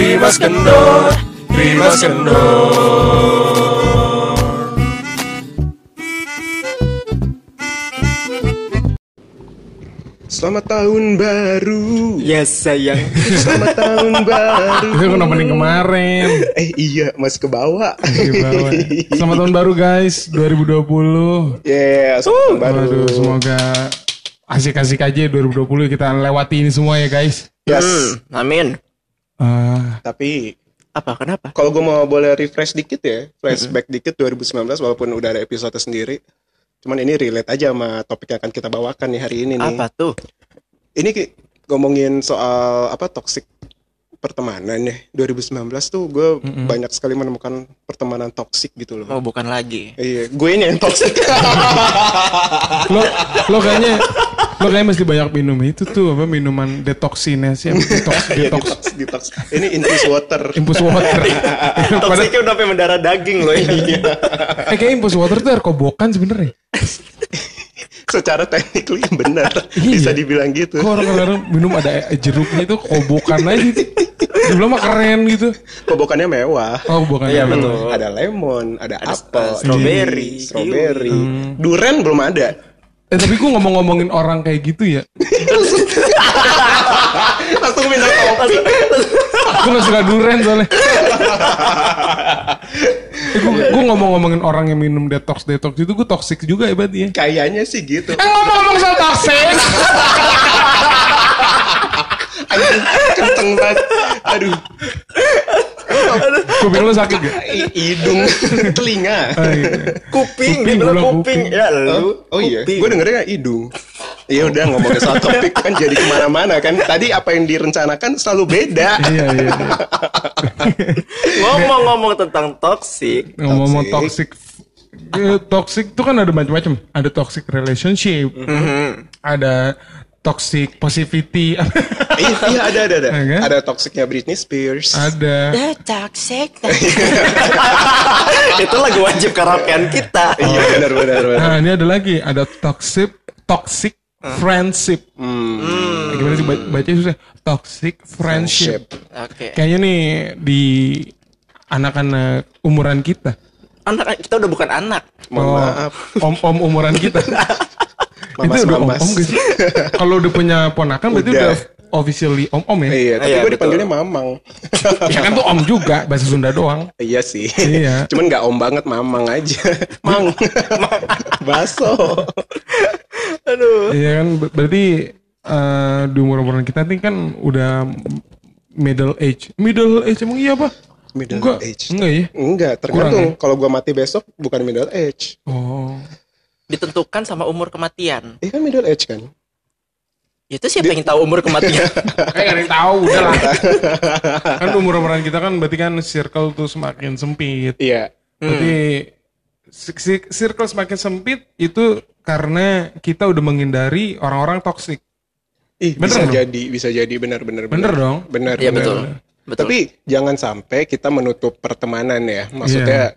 Rimas Kendor, Rimas Kendor. Selamat tahun baru. Yes sayang. Selamat tahun baru. Itu kan nemenin kemarin. Eh iya, masih ke bawah. Selamat tahun baru guys, 2020. Yeah, selamat tahun baru. Semoga asik-asik aja 2020 kita lewati ini semua ya guys. Yes. Hmm, amin. Ah, Tapi Apa kenapa? kalau gue mau boleh refresh dikit ya, flashback dikit 2019 walaupun udah ada episode sendiri. Cuman ini relate aja sama topik yang akan kita bawakan nih hari ini nih. Apa tuh? Ini ngomongin soal apa toxic pertemanan ya. 2019 tuh gue banyak sekali menemukan pertemanan toxic gitu loh. Oh bukan lagi. Iya, gue ini yang toxic. lo lo kayaknya lo kayaknya mesti banyak minum itu tuh apa minuman detoxinnya sih detox Iya, detox detox, detox. Ini infused water. impus water. Padahal Toksiknya udah sampai mendarah daging loh ini. eh kayak impus water tuh air kobokan sebenarnya. Secara technically benar. Iya. Bisa dibilang gitu. Kok orang kadang minum ada jeruknya itu kobokan aja. Dibilang mah keren gitu. Kobokannya mewah. Oh, bukan. Iya, betul. Ada lemon, ada, Ada apel, strawberry, strawberry. Hmm. Duren belum ada. Eh tapi gue ngomong-ngomongin orang kayak gitu ya. Langsung minta kopi. gue gak suka duren soalnya. eh, gue, ngomong-ngomongin orang yang minum detox detox itu gue toxic juga ya berarti ya. Kayaknya sih gitu. Eh ngomong-ngomong soal toxic. Anjing, kenceng banget. Aduh, Kuping lu sakit gak? hidung, telinga. Oh, iya. Kuping, Kuping, bilang kuping. kuping. Ya Oh, lu. oh iya, kuping. gue dengernya hidung. Ya udah ngomongin soal topik kan jadi ke mana-mana kan. Tadi apa yang direncanakan selalu beda. Iya iya. iya. Ngomong-ngomong tentang toksik. Ngomong-ngomong toxic. Eh, toxic itu kan ada macam-macam. Ada toxic relationship. Ada toxic positivity. iya, iya ada ada ada. Iya kan? Ada toksiknya Britney Spears. ada The toxic. Itu lagu wajib karaokean kita. Iya benar benar benar. Nah, ini ada lagi, ada toxic toxic friendship. Hmm. Gimana sih ba- bacanya susah? Toxic friendship. Oke. Kayaknya nih di anak-anak umuran kita. Anak kita udah bukan anak. Mohon Oh, maaf. Om-om umuran kita. Mamas, itu udah mamas. om-om gak sih? Kalau udah punya ponakan berarti Udah. udah officially om-om ya? Iya, tapi Iya, gue betul. dipanggilnya Mamang. Ya kan tuh om juga, bahasa Sunda doang. iya sih. Iya. Cuman nggak om banget Mamang aja. Mang. Baso. Aduh. Iya kan ber- berarti eh, di umur-umuran kita nih kan udah middle age. Middle age emang iya apa? Middle enggak, age. Enggak ya? Enggak, tergantung. Kalau gua mati besok bukan middle age. Oh. Ditentukan sama umur kematian. Eh kan middle age kan? Itu siapa yang tahu umur kematian? Kayak gak ada yang tahu udah lah. kan umur-umuran kita kan berarti kan circle tuh semakin sempit. Iya. Berarti si- circle semakin sempit itu karena kita udah menghindari orang-orang toksik. Ih, Bener bisa dong? jadi, bisa jadi benar-benar. Bener dong? Bener. Iya bener. betul. Betul. Tapi jangan sampai kita menutup pertemanan ya. Maksudnya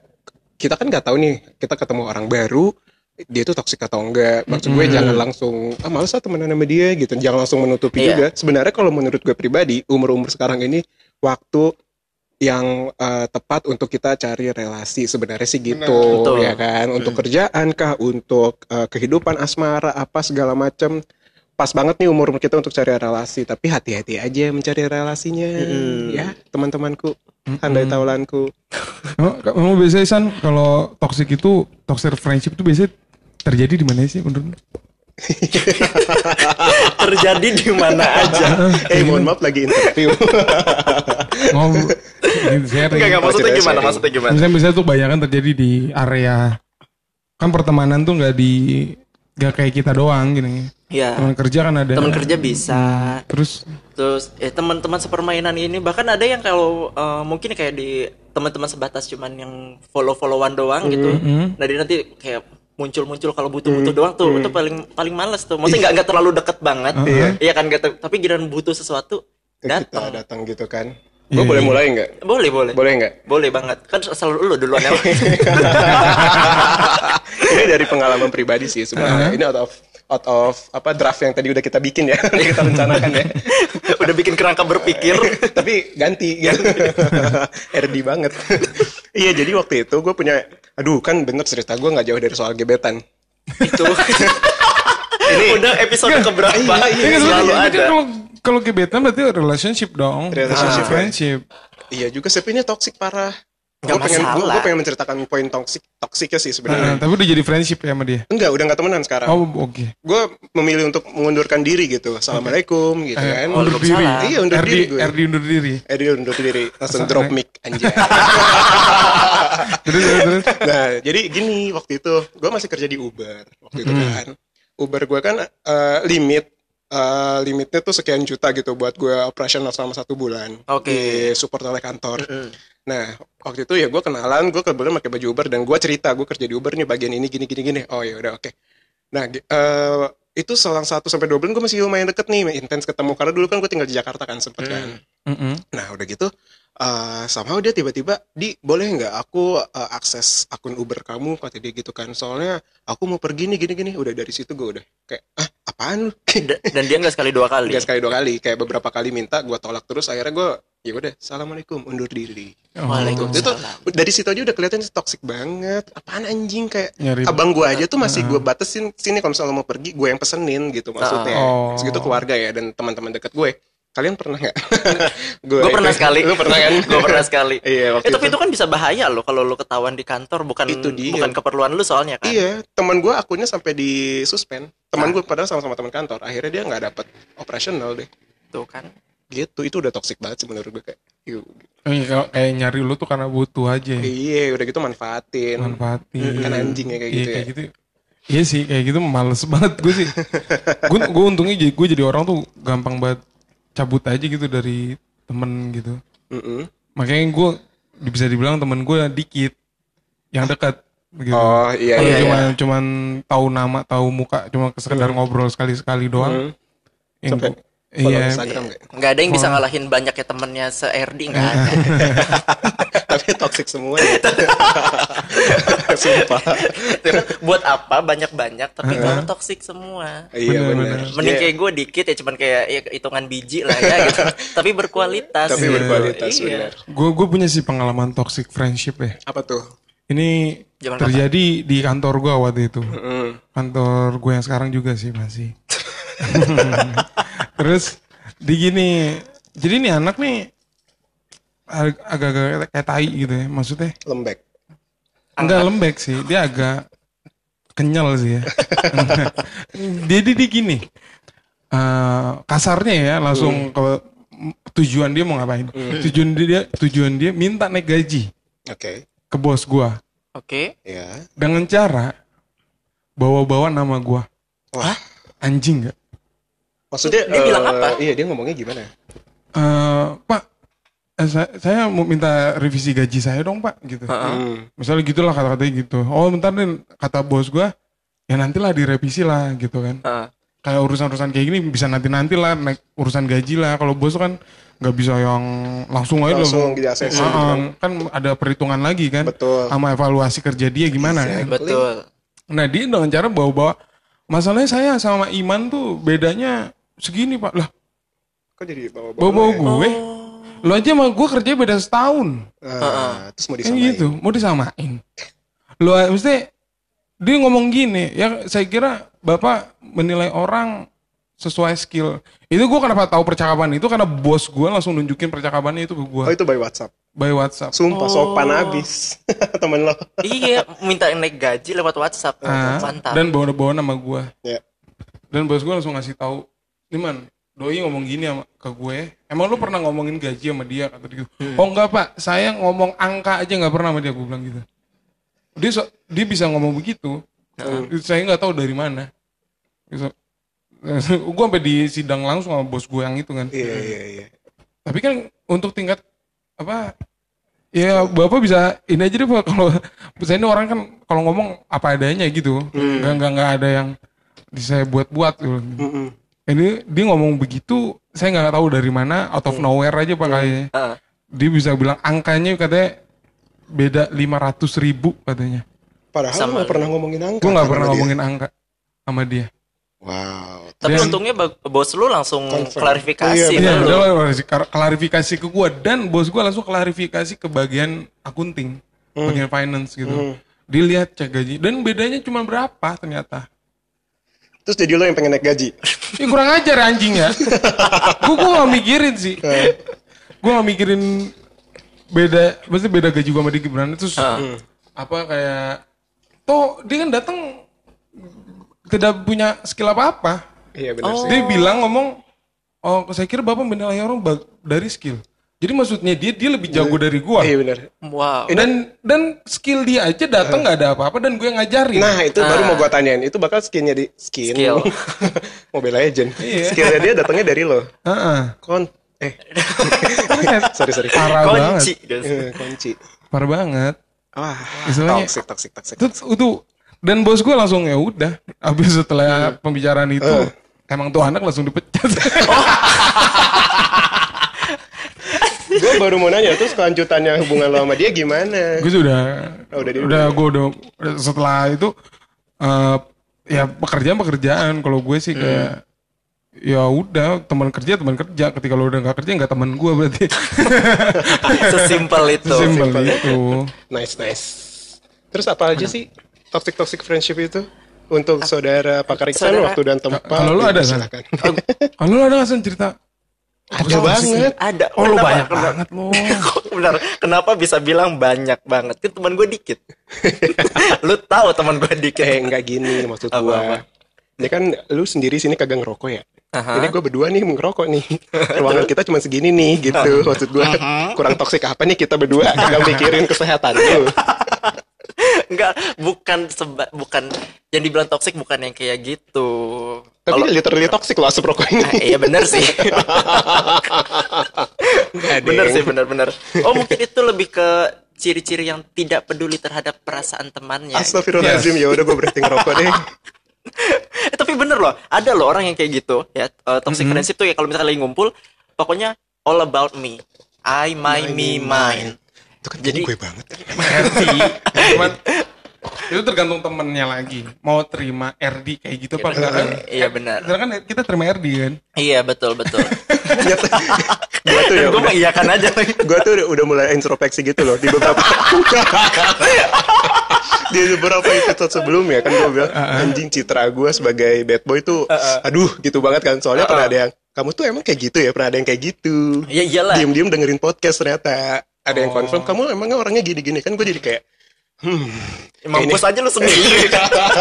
kita kan nggak tahu nih, kita ketemu orang baru, dia tuh toksik atau enggak. Maksud gue jangan langsung ah males ah temenan sama dia gitu. Jangan langsung menutupi Iya. juga. Sebenarnya kalau menurut gue pribadi, umur-umur sekarang ini waktu yang eh, tepat untuk kita cari relasi sebenarnya sih gitu Betul. ya kan untuk kerjaan kah untuk eh, kehidupan asmara apa segala macam pas banget nih umur kita untuk cari relasi tapi hati-hati aja mencari relasinya ya teman-temanku handai taulanku Oh, kamu biasanya San kalau toxic itu toxic friendship itu biasanya terjadi di mana sih menurut lu? Terjadi di mana aja. eh mohon maaf lagi interview Mau. Enggak, enggak maksudnya gimana? Maksudnya gimana? Misalnya bisa tuh banyak kan terjadi di area kan pertemanan tuh nggak di nggak kayak kita doang gini. Iya. Teman kerja kan ada. Teman kerja bisa. Terus Terus eh teman-teman sepermainan ini bahkan ada yang kalau eh, mungkin kayak di teman-teman sebatas cuman yang follow-followan doang gitu. Nah, dia nanti kayak muncul-muncul kalau butuh-butuh doang tuh itu paling paling males tuh. Maksudnya nggak nggak terlalu deket banget. Iya kan ter- tapi giliran butuh sesuatu kita datang. datang gitu kan gue boleh mulai nggak Boleh, boleh. boleh nggak Boleh banget. Kan selalu lu duluan ya. ini dari pengalaman pribadi sih sebenarnya ini out of out of apa draft yang tadi udah kita bikin ya, udah kita rencanakan ya. Udah bikin kerangka berpikir. Tapi ganti gitu. RD banget. Iya, jadi waktu itu gue punya aduh kan bener cerita gue nggak jauh dari soal gebetan. itu. Ini udah episode keberapa? Iya, iya, Iya, Selalu kan ada. Kalau kalau gebetan berarti relationship dong. Relationship, Ah, friendship. Iya juga tapi ini toxic parah. Gue pengen, masalah. gue pengen menceritakan poin toxic, toksiknya sih Nah, sebenarnya. tapi udah jadi friendship ya sama dia. Enggak, udah nggak temenan sekarang. Oh, oke. Gue memilih untuk mengundurkan diri gitu. Assalamualaikum gitu Eh, kan. undur diri. Iya, undur RD, diri gue. RD undur diri. Dia undur diri, langsung drop mic anjay. Terus, terus, terus. nah, jadi gini waktu itu gue masih kerja di Uber waktu itu kan. Uber gue kan eh, limit eh, limitnya tuh sekian juta gitu buat gue operasional selama satu bulan Oke. di support oleh kantor. Nah waktu itu ya gue kenalan, gue kebetulan pakai baju Uber dan gue cerita gue kerja di Uber nih bagian ini gini gini gini. Oh ya udah oke. Nah gi- eh, itu selang 1 sampai dua bulan gue masih lumayan deket nih, intens ketemu karena dulu kan gue tinggal di Jakarta kan sempet kan. Mm-mm. Nah udah gitu eh somehow dia tiba-tiba di boleh nggak aku eh, akses akun Uber kamu kata dia gitu kan soalnya aku mau pergi nih gini-gini udah dari situ gue udah kayak ah apaan lu Da- Dan dia nggak sekali dua kali. Gak sekali dua kali kayak beberapa kali minta gue tolak terus akhirnya gue ya udah assalamualaikum undur diri Oh. Waalaikumsalam. itu dari situ aja udah kelihatan toxic banget apaan anjing kayak Nyari- abang gue aja tuh masih gue batasin sini kalau misalnya mau pergi gue yang pesenin gitu maksudnya Oh. segitu keluarga ya dan teman-teman dekat gue kalian pernah nggak Gue pernah sekali. lu pernah kan Gue pernah sekali. Iya, waktu Eh, tapi itu. itu kan bisa bahaya loh kalau lu ketahuan di kantor bukan Itu dia. bukan keperluan lu soalnya kan. Iya, teman gue akunnya sampai di suspend. Teman gue padahal sama-sama teman kantor. Akhirnya dia nggak dapet operasional deh. Tuh kan. Gitu, itu udah toxic banget sih menurut gue kayak. "Yuh." Iya, kalau kayak nyari lu tuh karena butuh aja. ya. Iya, udah gitu manfaatin. Manfaatin. Kan anjing ya kayak Iya, gitu ya. kayak gitu. Iya sih, kayak gitu males banget gue sih. gue gue untungnya jadi gue jadi orang tuh gampang banget cabut aja gitu dari temen gitu. Mm-mm. Makanya gue bisa dibilang temen gue dikit yang dekat gitu. Oh iya iya. cuman iya. cuman tahu nama, tahu muka, cuma sekedar ngobrol sekali-sekali doang. Yang Sampai gua- Follow iya, Instagram kayak. Nggak ada yang bisa ngalahin banyaknya temennya se-RD nggak ada. Tapi toxic semua ya. Sumpah. Buat apa banyak-banyak tapi kalau toksik semua. Iya Bener, benar. bener. Mending Iya. kayak gue dikit ya cuman kayak ya, hitungan biji lah ya gitu. tapi berkualitas. Tapi berkualitas Iya. benar. gue gue punya sih pengalaman toxic friendship ya. Apa tuh? Ini Zaman terjadi di kantor gue waktu itu. Mm. Kantor gue yang sekarang juga sih masih. Terus di gini, jadi nih anak nih ag- agak-agak kayak tai gitu ya, maksudnya Lembek. enggak lembek sih, dia agak kenyal sih ya. Jadi di gini, eh, kasarnya ya langsung ke tujuan dia mau ngapain? Tujuan dia tujuan dia minta naik gaji Oke. ke bos gua Oke. Ya. dengan cara bawa-bawa nama gua. Wah. Anjing nggak? Maksudnya Dia bilang eh, apa? Iya, dia ngomongnya gimana? eh Pak, eh, saya, saya mau minta revisi gaji saya dong Pak, gitu. Hmm. Misalnya gitulah kata-katanya gitu. Oh bentar nih, kata bos gua, ya nantilah direvisi lah gitu kan. Heeh. Kayak urusan-urusan kayak gini bisa nanti-nanti lah, naik urusan gaji lah. Kalau bos kan nggak bisa yang langsung aja Langsung loh. di ACC gitu kan. kan ada perhitungan lagi kan. Betul. Sama evaluasi kerja dia gimana kan. Betul. Nah dia dengan cara bawa-bawa, masalahnya saya sama Iman tuh bedanya segini Pak. Lah Kok jadi bawa-bawa? bawa-bawa ya? gue. Lo aja sama gue kerja beda setahun. Ah, terus mau Kan disamain. gitu, mau disamain. Lo mesti dia ngomong gini, ya saya kira Bapak menilai orang sesuai skill. Itu gue kenapa tahu percakapan itu karena bos gue langsung nunjukin percakapannya itu ke gue Oh itu by WhatsApp. by WhatsApp. Sumpah sopan Oh. abis temen lo. iya, minta naik gaji lewat WhatsApp. Ah, Mantap. dan bawa-bawa nama gue. Ya. Dan bos gue langsung ngasih tahu, Iman, doi ngomong gini sama ke gue. Emang lu pernah ngomongin gaji sama dia kata dia gitu. Oh enggak pak, saya ngomong angka aja nggak pernah sama dia. Gue bilang gitu. Dia so- dia bisa ngomong begitu. Saya nggak tahu dari mana. Gitu. gue sampai di sidang langsung sama bos gue yang itu kan. Iya iya iya. Tapi kan untuk tingkat apa? Ya bapak bisa ini aja deh pak kalau saya ini orang kan kalau ngomong apa adanya gitu, nggak nggak nggak ada yang bisa saya buat-buat gitu. Mm-mm. Ini dia ngomong begitu, saya nggak tahu dari mana, out of nowhere aja pak kayaknya. Heeh. Dia bisa bilang angkanya katanya beda 500 ribu katanya. Padahal Sama gak pernah ngomongin angka. Gue nggak pernah dia. ngomongin angka sama dia. Wow. Tapi Dan- untungnya bos lu langsung Confirm. klarifikasi Oh, Iya, kan lu. udah klarifikasi- klarifikasi ke gua dan bos gua langsung klarifikasi ke bagian akunting, bagian finance gitu. Dilihat cek gaji dan bedanya cuma berapa ternyata. Terus jadi lo yang pengen naik gaji. Ih kurang ajar anjing ya. gua gua gak mikirin sih. gua gak mikirin beda, pasti beda gaji gua sama di Gibran terus apa kayak toh dia kan datang tidak punya skill apa-apa. Iya benar sih. Dia bilang ngomong, oh saya kira bapak menilai orang dari skill. Jadi maksudnya dia dia lebih jago dari gua. Iya benar. Wow. Dan dan skill dia aja datang nggak ada apa-apa dan gue yang ngajarin. Nah itu baru mau gua tanyain. Itu bakal skinnya di skin. Skill. Mobile Legend. Iya. Skillnya dia datangnya dari lo. Heeh. Kon. Eh. sorry sorry. Parah Kunci. banget. Eh, Kunci. Parah banget. Wah. Istilahnya- Toxic toxic toxic. Itu, itu dan bos gue langsung ya udah. Habis setelah pembicaraan itu Eh. emang tuh anak langsung dipecat. gue baru mau nanya terus kelanjutannya hubungan lo sama dia gimana? gue sudah Oh, udah di- udah gue udah udah setelah itu eh ya pekerjaan pekerjaan kalau gue sih kayak ya udah teman kerja teman kerja ketika lo udah nggak kerja nggak teman gue berarti Sesimpel itu. simpel itu Nice nice. Terus apa aja sih toxic toxic friendship itu? Untuk saudara pakar Iksan Saudara- waktu dan tempat. Kalau lu ada, San? silakan. kalau lo ada nggak San, cerita Ada banget. Ada. oh Kenapa? banyak Kenapa? banget lo Benar. Kenapa bisa bilang banyak banget? Kan teman gue dikit. lu tahu teman gue dikit. Eh enggak gini maksud apa? Ini kan lu sendiri sini kagak ngerokok ya. Aha. Ini gue berdua nih ngerokok nih. Ruangan kita cuma segini nih gitu. Maksud gua kurang toksik apa nih kita berdua kagak mikirin kesehatan lu. Enggak, bukan seba, bukan yang dibilang toksik bukan yang kayak gitu. Tapi Kalau- literally toksik loh asap rokok ini. Ah, iya bener sih. Deng. sih, bener bener. Oh mungkin itu lebih ke ciri-ciri yang tidak peduli terhadap perasaan temannya. Astagfirullahaladzim ya udah gue berhenti ngerokok deh. Eh, tapi bener loh, ada loh orang yang kayak gitu ya. eh, toxic Mm-hmm. friendship tuh ya kalau misalnya lagi ngumpul, pokoknya all about me. I, my, me, mine. Itu kan Jadi- gue banget. RD cuman itu tergantung temennya lagi. Mau terima RD kayak gitu apa enggak kan? Iya benar. Karena kan kita terima RD kan? Iya betul betul. gue tuh. Ya gue mengiyakan aja gue tuh udah, udah mulai introspeksi gitu loh di beberapa di beberapa episode sebelumnya kan gue bilang anjing citra gue sebagai bad boy tuh aduh gitu banget kan. Soalnya pernah ada yang kamu tuh emang kayak gitu ya? Pernah ada yang kayak gitu. Ya iyalah. diem-diem dengerin podcast ternyata ada yang confirm kamu emangnya orangnya gini-gini kan gue jadi kayak Mampus aja lu sendiri.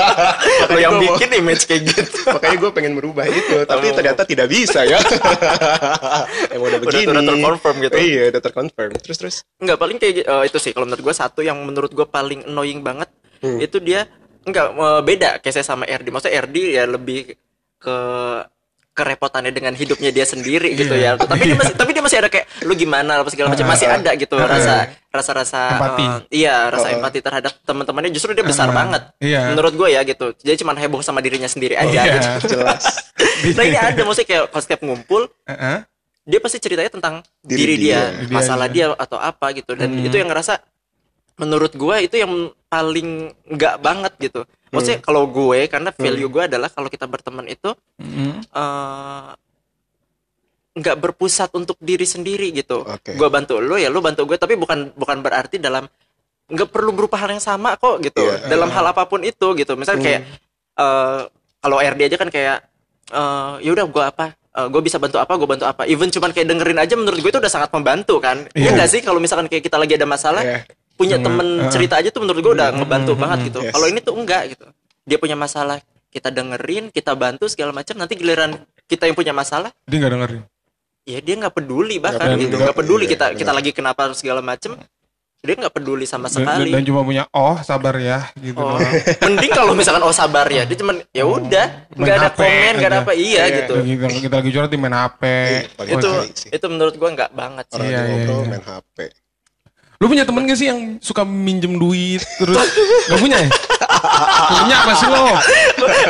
Lu yang mau- bikin image kayak gitu. makanya gue pengen merubah itu tapi ternyata tidak bisa ya emang udah Udah- begini udah terconfirm gitu. iya udah terconfirm terus terus Enggak paling kayak eh, itu sih kalau menurut gue satu yang menurut gue paling annoying banget Hmm. itu dia enggak eh, beda kayak saya sama RD. Maksudnya RD ya lebih ke kerepotannya dengan hidupnya dia sendiri gitu ya. Tapi dia masih tapi masih ada kayak lu gimana apa segala macam masih ada gitu rasa rasa rasa Empati. iya rasa empati terhadap teman-temannya justru dia besar banget. Iya. Menurut gue ya gitu. Jadi cuma heboh sama dirinya sendiri aja Iya. gitu. jelas Nah ini ada maksudnya kayak setiap ngumpul Heeh. dia pasti ceritanya tentang Diri diri, dia. dia, masalah dia. dia atau apa gitu dan itu yang ngerasa menurut gue itu yang paling nggak banget gitu maksudnya kalau gue karena value gue adalah kalau kita berteman itu Mm. eh, nggak berpusat untuk diri sendiri gitu Oke. gue bantu lo ya lo bantu gue tapi bukan bukan berarti dalam nggak perlu berupa hal yang sama kok gitu Iya. dalam hal apa pun itu gitu misalnya kayak eh, kalau RD aja kan kayak eh ya udah gue apa gue bisa bantu apa gue bantu apa even cuman kayak dengerin aja menurut gue itu udah sangat membantu kan Iya. Iya nggak sih kalau misalkan kayak kita lagi ada masalah Iya. punya temen uh, cerita aja tuh menurut gue udah ngebantu banget gitu Yes. kalau ini tuh enggak gitu dia punya masalah kita dengerin kita bantu segala macam nanti giliran kita yang punya masalah dia nggak dengerin ya dia nggak peduli bahkan peduli. gitu. Nggak peduli Iya, kita benar. kita lagi kenapa segala macem. Dia nggak peduli sama dan, sekali. dan cuma punya oh sabar ya gitu oh. mending kalau misalkan oh sabar ya. Dia cuman ya udah Main nggak ada komen nggak ada apa. Iya Iya. gitu. Kita, kita lagi curhat di main HP. Paling itu itu menurut gua nggak banget sih. Orang Iya, iya, ngobrol iya. main HP lu punya temen gak sih yang suka minjem duit terus gak punya ya punya pasti lo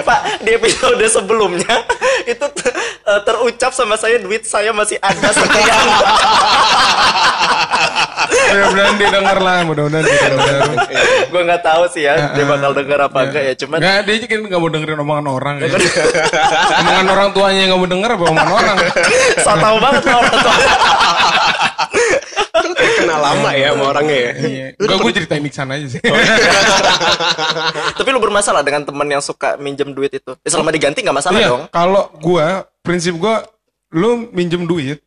Pak, di episode sebelumnya itu eh, terucap sama saya duit saya masih ada sekian. Mudah-mudahan dia denger lah, mudah-mudahan dia denger. gue nggak tahu sih ya dia bakal denger apa enggak ya cuman Nggak, dia kan nggak mau dengerin omongan orang. Ya. omongan orang tuanya yang nggak mau denger apa omongan orang. so tau banget orang tua Lu kayak kenal lama ya sama orangnya ya. Iya. Enggak, gue ceritain Iksan aja sih. tapi lu bermasalah dengan teman yang suka minjem duit itu Eh, selama diganti nggak masalah Iya, dong kalau gua prinsip gua lu minjem duit,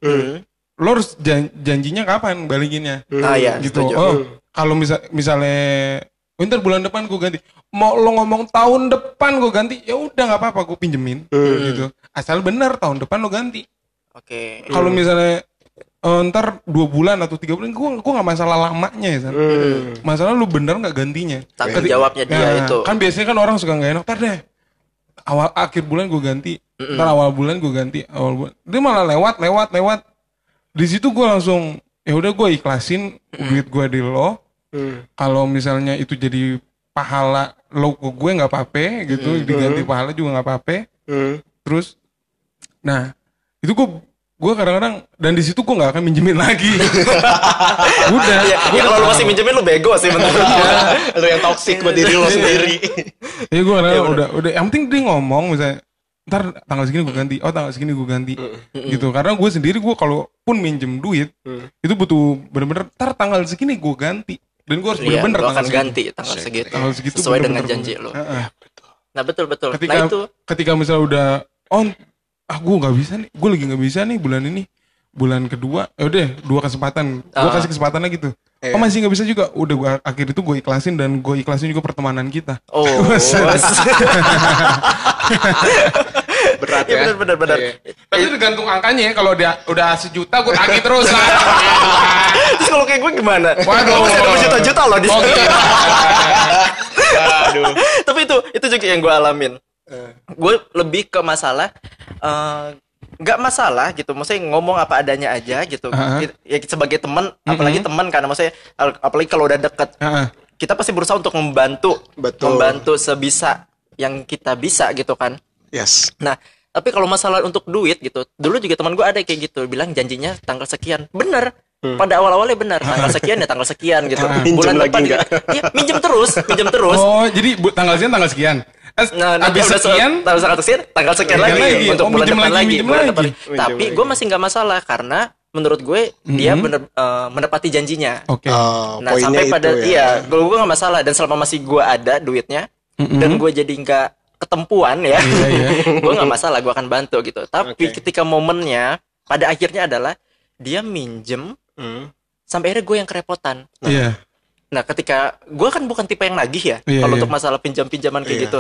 lu harus jan- janjinya kapan balikinnya. ah ya gitu. setuju. Oh, kalau misal misalnya oh, ntar bulan depan gua ganti. Mau lo ngomong tahun depan gua ganti, ya udah nggak apa-apa gua pinjemin gitu. Asal bener tahun depan lo ganti. oke Kalau misalnya eh, ntar dua bulan atau tiga bulan, gua gua nggak masalah lamanya ya. San. Masalah lu bener nggak gantinya. Tanggung Keti- jawabnya dia Nah, itu. Kan biasanya kan orang suka nggak enak. Ntar deh, awal akhir bulan gue ganti. Ntar awal bulan gue ganti. Awal bulan. Dia malah lewat, lewat, lewat. Di situ gue langsung, ya udah gue ikhlasin duit gue di lo. Kalau misalnya itu jadi pahala lo ke gue nggak apa-apa gitu, diganti pahala juga nggak apa-apa. Hmm. Terus, nah itu gue gue kadang-kadang dan di situ gue nggak akan minjemin lagi. udah, ya, gua ya kalau lu masih minjemin lu bego sih menurut Iya. gua. Lu yang toksik buat diri lu sendiri. Ya gue udah, udah, udah, yang penting dia ngomong misalnya, ntar tanggal segini gue ganti, oh tanggal segini gue ganti, gitu. Karena gue sendiri gue kalau pun minjem duit, itu butuh bener-bener, ntar tanggal segini gue ganti, dan gue harus Iya, bener-bener lu tanggal akan segitu. ganti tanggal segitu. Tanggal segitu Sesuai dengan bener-bener janji gua- lu. Heeh. Nah betul betul. Ketika, Nah itu ketika misalnya udah, oh, ah gue nggak bisa nih, gue lagi nggak bisa nih bulan ini, bulan kedua, ya udah dua kesempatan, gue Ah. kasih kesempatan lagi tuh. Oh masih nggak bisa juga, udah gue akhir itu gue ikhlasin dan gue ikhlasin juga pertemanan kita. oh Berat Iya ya. benar benar benar. Iya. Tapi tergantung angkanya ya, kalau dia udah sejuta gue tagih terus lah. Terus kalau kayak gue gimana? Waduh. Gue masih ada berjuta-juta loh di Oh, sini. Aduh. Tapi itu itu juga yang gue alamin. Gue lebih ke masalah eh, nggak masalah gitu, maksudnya ngomong apa adanya aja gitu. Ah. Kita- Ya sebagai teman, apalagi teman karena maksudnya al- apalagi kalau udah deket, Heeh. kita pasti berusaha untuk membantu, Betul. membantu sebisa yang kita bisa gitu kan. Yes. Nah, tapi kalau masalah untuk duit gitu, dulu juga teman gue ada kayak gitu, bilang janjinya tanggal sekian, bener. Pada awal-awalnya benar, tanggal sekian ya tanggal sekian gitu. Minjem Bulan lagi depan nggak? juga, iya minjem terus, minjem terus. Oh, jadi bu, tanggal sekian tanggal sekian. Nah, udah se- sekian, tanggal tanggal sekian, tanggal sekian Sekian lagi, lagi. untuk Oh, bulan depan lagi, lagi, bulan lagi. depan. Minjem Tapi gue masih nggak masalah karena menurut gue dia bener, eh, menepati janjinya. Oke. Oh, Nah poinnya sampai itu pada ya. iya, gue gue nggak masalah dan selama masih gue ada duitnya dan gue jadi nggak ketempuan ya, Iya, iya. gue nggak masalah, gue akan bantu gitu. Tapi Oke. ketika momennya pada akhirnya adalah dia minjem Hmm. sampai akhirnya gue yang kerepotan. Iya. Nah, ketika gue kan bukan tipe yang nagih ya, Iya, kalau iya. untuk masalah pinjam-pinjaman kayak Iya. gitu.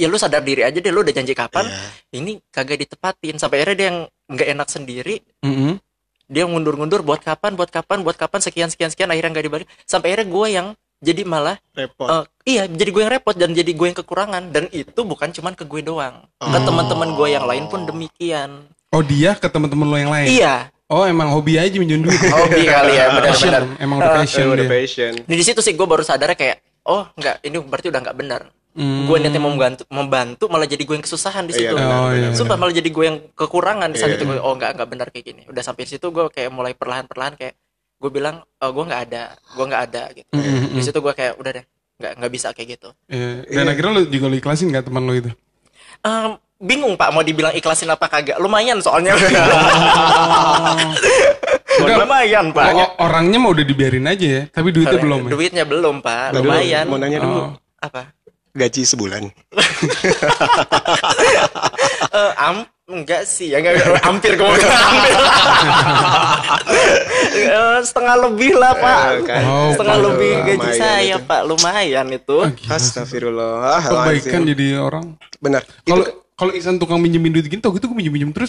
Ya lu sadar diri aja deh, lu udah janji kapan, Iya. ini kagak ditepatin. Sampai akhirnya dia yang nggak enak sendiri, Mm-mm. dia ngundur-ngundur buat kapan, buat kapan, buat kapan, sekian, sekian, sekian, akhirnya nggak dibalik. Sampai akhirnya gue yang jadi malah, Repot. eh, iya, jadi gue yang repot dan jadi gue yang kekurangan. Dan itu bukan cuman ke gue doang, ke Oh. teman-teman gue yang lain pun demikian. Oh dia ke teman-teman lo yang lain. Iya, Oh emang hobi aja minjem duit. hobi kali ya, benar-benar. Emang udah passion Udah dia. passion. Nah, di situ sih gue baru sadar kayak, oh nggak, ini berarti udah nggak benar. Hmm. gue niatnya mau membantu membantu malah jadi gue yang kesusahan di situ Iya, benar, Oh, benar, iya. sumpah malah jadi gue yang kekurangan di saat Iya. itu gue oh nggak nggak benar kayak gini udah sampai di situ gue kayak mulai perlahan perlahan kayak gue bilang oh, gue nggak ada gue nggak ada gitu Mm-mm. di situ gue kayak udah deh nggak nggak bisa kayak gitu Iya. Dan akhirnya lo juga lo ikhlasin gak teman lo itu? Em, bingung pak mau dibilang ikhlasin apa kagak lumayan soalnya Udah. lumayan pak Oh, orangnya mah udah dibiarin aja ya, tapi duitnya belum ya. duitnya belum pak lumayan Mau nanya dulu. Oh. apa Gaji sebulan. Eh, am enggak sih ya enggak, enggak, hampir gue hampir Eh, setengah lebih lah pak Eh, kan. Oh, setengah Aduh, lebih gaji lumayan saya itu. pak lumayan itu Astagfirullah. Kebaikan jadi orang. Benar. Kalau Itu kalau Isan tukang minjemin duit gini, tau gitu gue minjem minjem terus.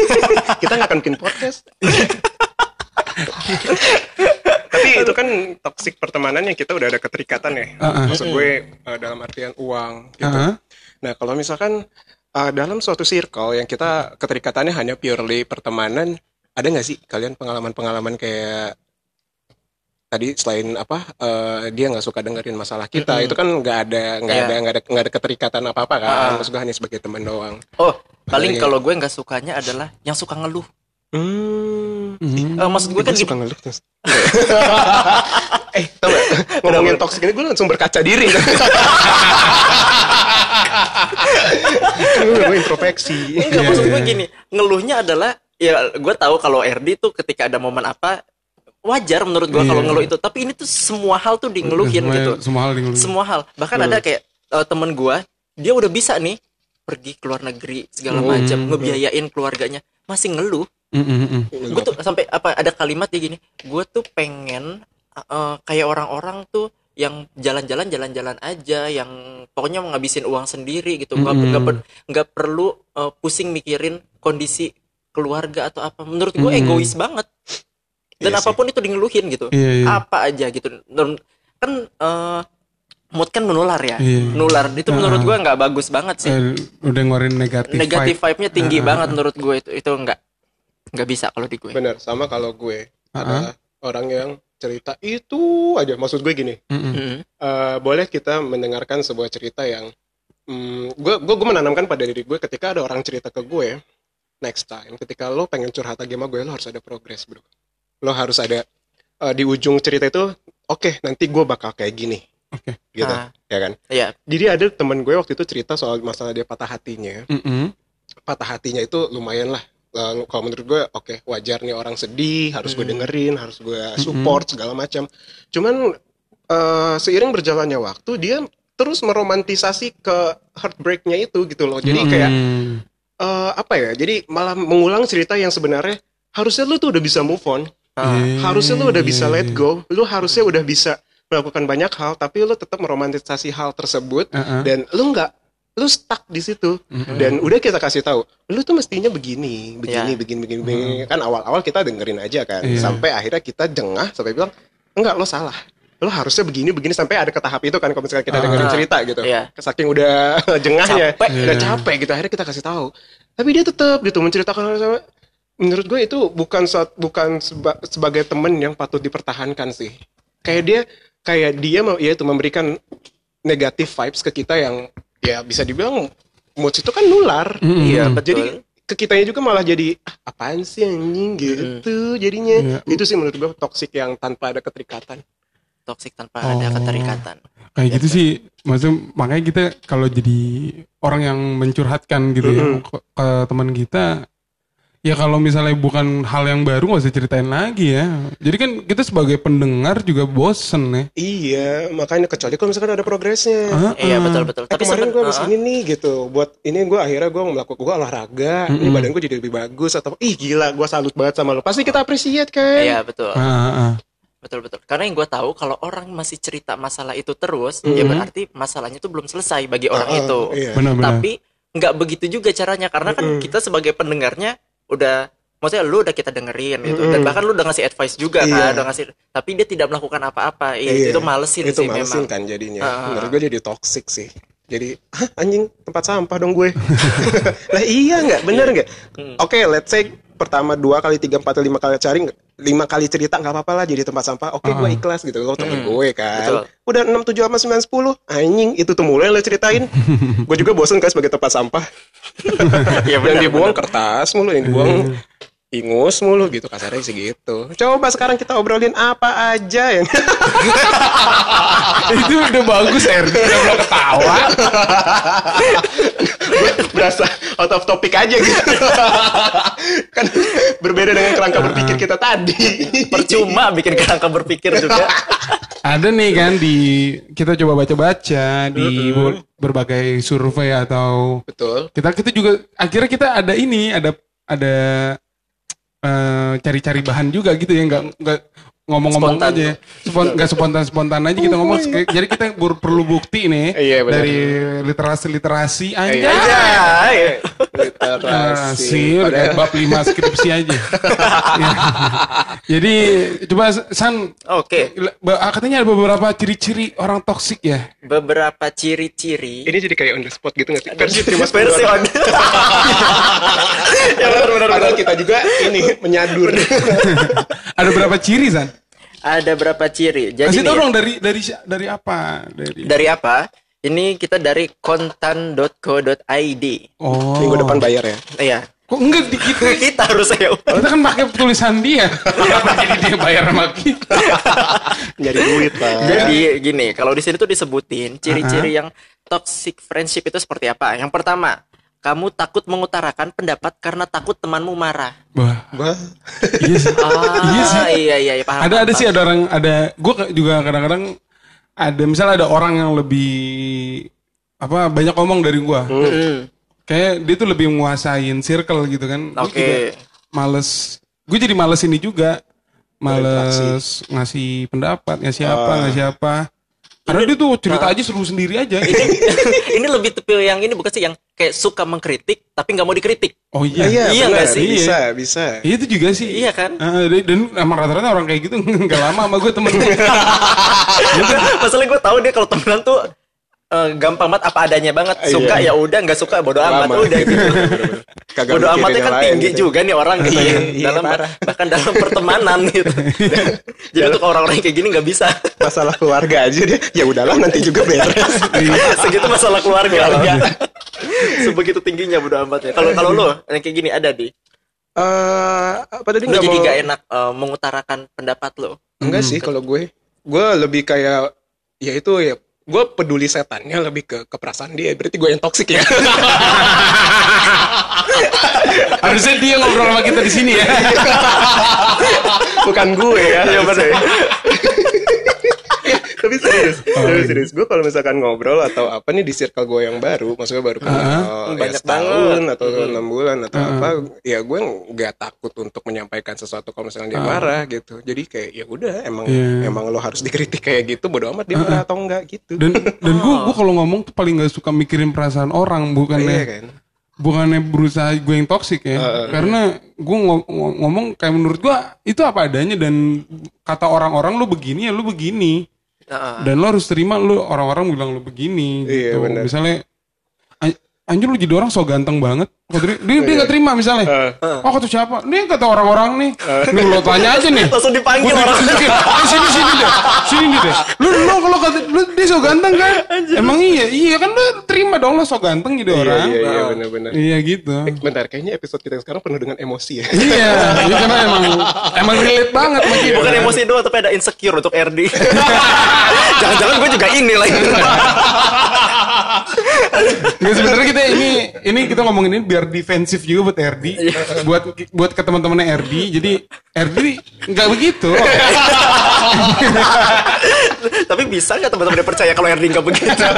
Kita nggak akan bikin podcast. Tapi itu kan toksik pertemanan yang kita udah ada keterikatan ya. Uh-uh. Maksud gue uh, dalam artian uang gitu. Uh-huh. Nah, kalau misalkan uh, dalam suatu circle yang kita keterikatannya hanya purely pertemanan, ada nggak sih kalian pengalaman-pengalaman kayak tadi selain apa uh, dia nggak suka dengerin masalah kita itu kan nggak ada nggak Iya. ada nggak ada nggak ada keterikatan apa apa kan Ah. maksud gue hanya sebagai teman doang oh paling Iya. kalau gue nggak sukanya adalah yang suka ngeluh hmm Eh, maksud gue kan Gue suka gini, ngeluh terus. eh, tau gak? Ngomongin toxic ini gue langsung berkaca diri. Gue gue introspeksi. enggak Iya, maksud iya. gue gini, ngeluhnya adalah ya gue tahu kalau RD tuh ketika ada momen apa wajar menurut gue kalau Iya. ngeluh itu, tapi ini tuh semua hal tuh dingeluhin Semua- gitu. Semua hal dingeluhin. Semua hal. Bahkan ada kayak eh, temen gue, dia udah bisa nih pergi ke luar negeri segala macam, ngebiayain keluarganya, masih ngeluh. Mm, mm, mm. gue tuh sampai apa ada kalimat dia gini gue tuh pengen uh, kayak orang-orang tuh yang jalan-jalan jalan-jalan aja yang pokoknya mau ngabisin uang sendiri gitu nggak Mm-mm. nggak per- nggak perlu uh, pusing mikirin kondisi keluarga atau apa menurut gue Mm-mm. egois banget dan Iya sih. apa pun itu dingeluhin gitu Iya, iya. apa aja gitu dan kan uh, mood kan menular ya Iya. nular itu menurut Ah. gue nggak bagus banget sih Eh, udah ngeluarin negatif, negatif vibe. vibe-nya tinggi Ah, banget menurut gue itu itu nggak nggak bisa kalau di gue Bener, sama kalau gue Uh-uh. adalah orang yang cerita itu aja. Maksud gue gini. Mm. eh, boleh kita mendengarkan sebuah cerita yang mm, gue gue gue menanamkan pada diri gue ketika ada orang cerita ke gue next time ketika lo pengen curhat lagi sama gue lo harus ada progres bro lo harus ada eh, di ujung cerita itu oke nanti gue bakal kayak gini Oke. gitu Ah. ya kan Iya, jadi ada temen gue waktu itu cerita soal masalah dia patah hatinya Mm-mm. patah hatinya itu lumayan lah Eh, kalau menurut gue oke wajar nih orang sedih harus gue dengerin harus gue support segala macam. Cuman eh, seiring berjalannya waktu dia terus meromantisasi ke heartbreaknya itu gitu loh. Jadi kayak Mm. eh, apa ya jadi malah mengulang cerita yang sebenarnya harusnya lu tuh udah bisa move on. Ah. Iya, harusnya lu udah bisa let go. Lu harusnya udah bisa melakukan banyak hal tapi lu tetap meromantisasi hal tersebut Uh-uh. dan lu nggak lu stuck di situ dan udah kita kasih tahu lu tuh mestinya begini begini Ya. begini begini, begini. kan awal-awal kita dengerin aja kan Iya. sampai akhirnya kita jengah sampai bilang enggak lo salah lo harusnya begini begini sampai ada ke tahap itu kan kalau misalnya kita Ah. dengerin cerita gitu Iya. saking udah jengahnya Capek. udah Iya. capek gitu akhirnya kita kasih tahu tapi dia tetap gitu menceritakan hal sama menurut gue itu bukan bukan seba- sebagai temen yang patut dipertahankan sih kayak dia kayak dia mau ya itu memberikan negatif vibes ke kita yang ya bisa dibilang mood itu kan nular Iya, Hmm. betul. jadi ke kitanya juga malah jadi ah, apaan sih anjing gitu jadinya Iya. itu sih menurut gue toxic yang tanpa ada keterikatan toksik tanpa ada Oh. keterikatan. kayak gitu sih maksudnya makanya kita kalau jadi orang yang mencurhatkan gitu ya ke, ke teman kita ya kalau misalnya bukan hal yang baru nggak usah ceritain lagi ya jadi kan kita sebagai pendengar juga bosen ya iya makanya kecuali kalau misalkan ada progresnya Ah, Iya betul betul. Eh, kemarin seben- gue habis ah, ini nih gitu buat ini gue akhirnya gue melakukan gue olahraga ini badan gue jadi lebih bagus atau ih gila gue salut banget sama lo pasti kita appreciate kan Iya betul. Ah. Betul betul. Karena yang gue tahu kalau orang masih cerita masalah itu terus, ya berarti masalahnya itu belum selesai bagi orang ah, itu. iya. benar-benar Tapi nggak begitu juga caranya karena kan kita sebagai pendengarnya udah maksudnya lu udah kita dengerin gitu dan bahkan lu udah ngasih advice juga Iya. kan udah ngasih tapi dia tidak melakukan apa-apa ya Iya. itu malesin itu sih malesin memang kan jadinya Ah. menurut gue jadi toxic sih jadi "Hah, anjing tempat sampah dong gue. Lah iya nggak? Bener nggak? Hmm. oke let's say pertama dua kali tiga empat lima kali cari lima kali cerita nggak apa-apa lah jadi tempat sampah. Oke gue ikhlas gitu. Lo temen gue kan. Betul. udah enam tujuh sama sembilan sepuluh? Anjing itu tuh mulai lo ceritain. Gue juga bosen kan sebagai tempat sampah. Iya, yang benar, dibuang kertas mulu yang dibuang ingus mulu gitu kasarnya sih gitu. Coba sekarang kita obrolin apa aja yang itu udah bagus RD udah mulai ketawa. Berasa out of topic aja gitu. Kan berbeda dengan kerangka berpikir kita tadi. Percuma bikin kerangka berpikir juga. Ada nih kan di kita coba baca-baca di ber- berbagai survei atau betul. kita kita juga akhirnya kita ada ini ada ada eh, cari-cari bahan juga gitu ya nggak nggak ngomong-ngomong Spontan. aja Spon, nggak spontan spontan aja kita ngomong jadi kita ber- perlu bukti nih Iya, benar. dari literasi literasi aja Iya, Iya. literasi Literasi, kayak bab 5 skripsi aja. Ya. Jadi coba San, oke ba- katanya ada beberapa ciri-ciri orang toksik ya. beberapa ciri-ciri ini jadi kayak on the spot gitu nggak sih versi terima versi on ya benar benar padahal kita juga ini menyadur Ada berapa ciri San? Ada berapa ciri jadi Kasih dong dari dari dari apa? Dari dari apa ini kita dari kontan.co.id Oh. minggu depan bayar ya iya Kok enggak dikit? kita harus ya Kita kan pakai tulisan dia. Kenapa jadi dia bayar sama kita? Nyari duit, Pak. Jadi gini, kalau di sini tuh disebutin ciri-ciri yang toxic friendship itu seperti apa? Yang pertama, kamu takut mengutarakan pendapat karena takut temanmu marah. Wah, Wah. iya sih. Ah, Iya sih. Iya iya iya, paham. ada ada paham, sih ada orang ada gue juga kadang-kadang ada misalnya ada orang yang lebih apa banyak ngomong dari gua Hmm, kayak dia tuh lebih menguasain circle gitu kan Gua Oke. juga males gue jadi males ini juga males ngasih pendapat ngasih apa ngasih apa karena dia tuh cerita aja seru sendiri aja ini lebih tipe yang ini bukan sih yang kayak suka mengkritik tapi nggak mau dikritik. oh iya Iya, Iya nggak sih? Bisa, bisa. Iya, itu juga sih Iya kan? Dan- dan emang rata-rata orang kayak gitu nggak lama sama gue temen Masalahnya gue tahu dia kalau temenan tuh eh, gampang banget apa adanya banget. Suka Iya. ya udah, nggak suka bodo amat Lama. udah gitu. Kagak bodo amatnya kan tinggi gitu. juga nih orang gitu Iya, ya. iya, dalam parah. bahkan dalam pertemanan gitu. Jadi untuk orang-orang yang kayak gini nggak bisa. Masalah keluarga aja dia. Ya udahlah nanti juga beres. Segitu masalah keluarga. Sebegitu tingginya bodo amatnya. Kalau kalau lo yang kayak gini ada di Eh, apa tadi lo nggak jadi mau? gak enak eh, mengutarakan pendapat lo. Enggak sih kalau gue. Gue lebih kayak ya itu ya gue peduli setannya lebih ke ke perasaan dia. Berarti gue yang toksik ya? Harusnya dia ngobrol sama kita di sini ya. Bukan gue ya benar tapi serius serius serius. Gue kalau misalkan ngobrol atau apa nih di circle gue yang baru maksudnya baru kenal ya Banyak setahun atau enam bulan atau apa ya gue nggak takut untuk menyampaikan sesuatu kalau misalnya dia marah gitu. Jadi kayak ya udah emang Iya. emang lo harus dikritik kayak gitu bodo amat dia marah atau enggak gitu. Dan dan gue gue kalau ngomong tuh paling nggak suka mikirin perasaan orang bukannya iya kan? bukannya berusaha gue yang toksik ya. Karena gue ngo- ngo- ngomong kayak menurut gue itu apa adanya dan kata orang-orang lu begini ya lu begini Dan lo harus terima lu orang-orang bilang lu begini Iya, gitu. misalnya "An- anjir lu jadi orang so ganteng banget. Kok dia dia, Iya. nggak terima misalnya. Oh kata siapa? Nih kata orang-orang nih. Nih lo tanya aja nih. Langsung dipanggil orang. Eh, sini sini deh. Sini nih deh. Lu lu kalau kata lu dia so ganteng kan? Emang iya? Iya kan lu terima dong lo so ganteng jadi iya orang. iya iya benar-benar iya gitu. Bentar kayaknya episode kita yang sekarang penuh dengan emosi ya. Iya iya karena emang emang relate banget sama kita. Bukan emosi doang tapi ada insecure untuk RD. Jangan-jangan gue juga ini lagi. Nggak sebenarnya kita ini ini kita ngomongin ini biar defensif juga buat RD, buat buat ke teman-temannya RD. Jadi RD nggak begitu. tapi bisa nggak teman-teman percaya kalau RD nggak begitu?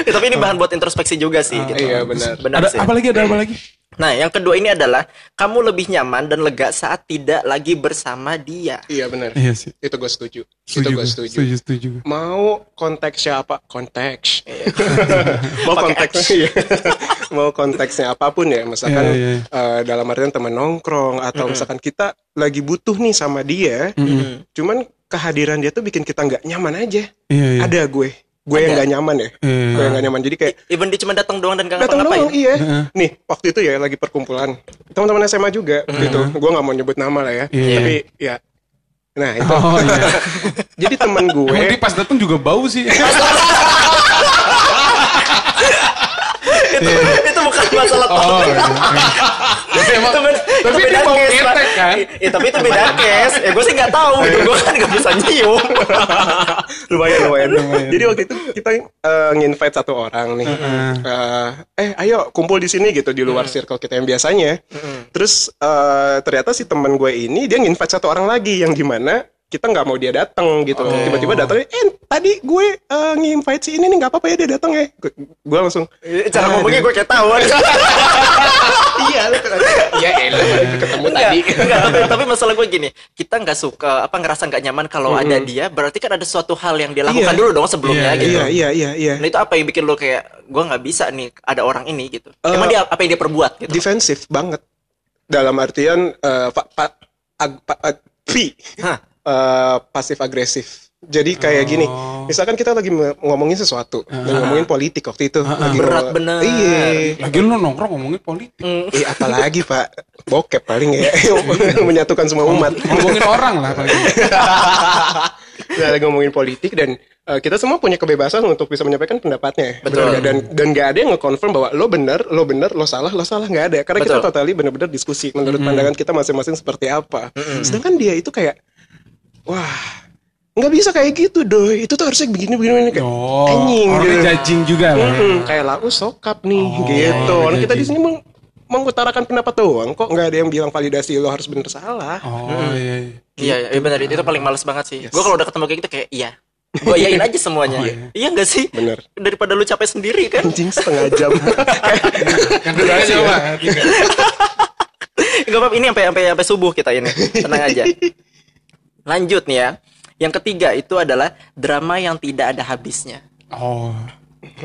Ya, tapi ini bahan buat introspeksi juga sih. Gitu. iya benar Benar ada sih. apa lagi ada apa lagi? Nah, yang kedua ini adalah kamu lebih nyaman dan lega saat tidak lagi bersama dia. iya benar Iya sih. itu gue setuju itu Setuju, gue gue. setuju setuju, setuju. mau konteksnya apa konteks mau Pakai konteksnya iya. mau konteksnya apa pun ya misalkan Iya, iya. eh, dalam artian teman nongkrong atau misalkan kita lagi butuh nih sama dia cuman kehadiran dia tuh bikin kita nggak nyaman aja Iya, iya. ada gue gue yang nggak nyaman ya. Iya. gue yang nggak nyaman. Jadi kayak Even dia cuma datang doang dan gak datang doang iya. Nih waktu itu ya lagi perkumpulan. Teman-teman SMA juga gitu gue nggak mau nyebut nama lah ya. Iya. tapi ya. Nah itu. Oh iya. jadi teman gue Emang dia pas datang juga bau sih. itu, itu bukan masalah Oh, topik. iya. Tapi emang, Itu beda- tapi itu beda case, ketek kan? Iya, tapi itu beda case. Ya gue sih nggak tahu. Itu gue kan nggak bisa nyium. lumayan lumayan. Jadi waktu itu kita eh, nginvite satu orang nih. Eh, eh ayo kumpul di sini gitu di luar circle kita yang biasanya. Terus eh, ternyata si teman gue ini dia nginvite satu orang lagi yang di mana kita nggak mau dia datang gitu. Tiba-tiba datang, eh tadi gue eh, nginvite si ini nih nggak apa-apa ya dia datang ya. Gue- Gue langsung Cara ngomongnya gue kayak tahu. iya ya elah ketemu tadi. Enggak, enggak, tapi, tapi masalah gue gini, kita nggak suka apa ngerasa nggak nyaman kalau ada dia, berarti kan ada suatu hal yang dia lakukan Iya. dulu dong sebelumnya Iya, gitu. Iya iya iya iya. Nah itu apa yang bikin lo kayak gue nggak bisa nih ada orang ini gitu. Eh, Emang dia apa yang dia perbuat gitu? defensif banget dalam artian eh, pa, pa, ag- pa- ag- pi Hah. Eh, pasif agresif jadi kayak gini misalkan kita lagi ngomongin sesuatu lagi ngomongin politik waktu itu lagi Berat bener. iya Lagi lu nongkrong ngomongin politik. Eh, apalagi pak bokep paling ya menyatukan semua umat Ngomongin orang lah paling. Kita lagi ngomongin politik dan eh, kita semua punya kebebasan untuk bisa menyampaikan pendapatnya. Betul. Benar nggak? Dan dan nggak ada yang nge-confirm bahwa lo benar, lo benar, lo salah, lo salah nggak ada. Karena kita Betul. totally benar-benar diskusi menurut pandangan kita masing-masing seperti apa. Sedangkan dia itu kayak wah nggak bisa kayak gitu doi itu tuh harusnya begini begini, begini. kayak Oh, anjing orangnya gitu. judging juga lah. Mm-mm, kayak lau sokap nih gitu. iya, Orang kita iya. di sini meng- mengutarakan pendapat doang kok nggak ada yang bilang validasi lo harus bener salah. Oh iya. iya. Iya, iya benar itu paling males banget sih. Gue kalau udah ketemu kayak gitu kayak iya. Gue yain aja semuanya. iya gak sih? Bener. Daripada lu capek sendiri kan. Anjing setengah jam. Yang kedua aja ya. Pak. Gak apa-apa ini sampai sampai sampai subuh kita ini. Tenang aja. Lanjut nih ya. Yang ketiga itu adalah drama yang tidak ada habisnya. Oh.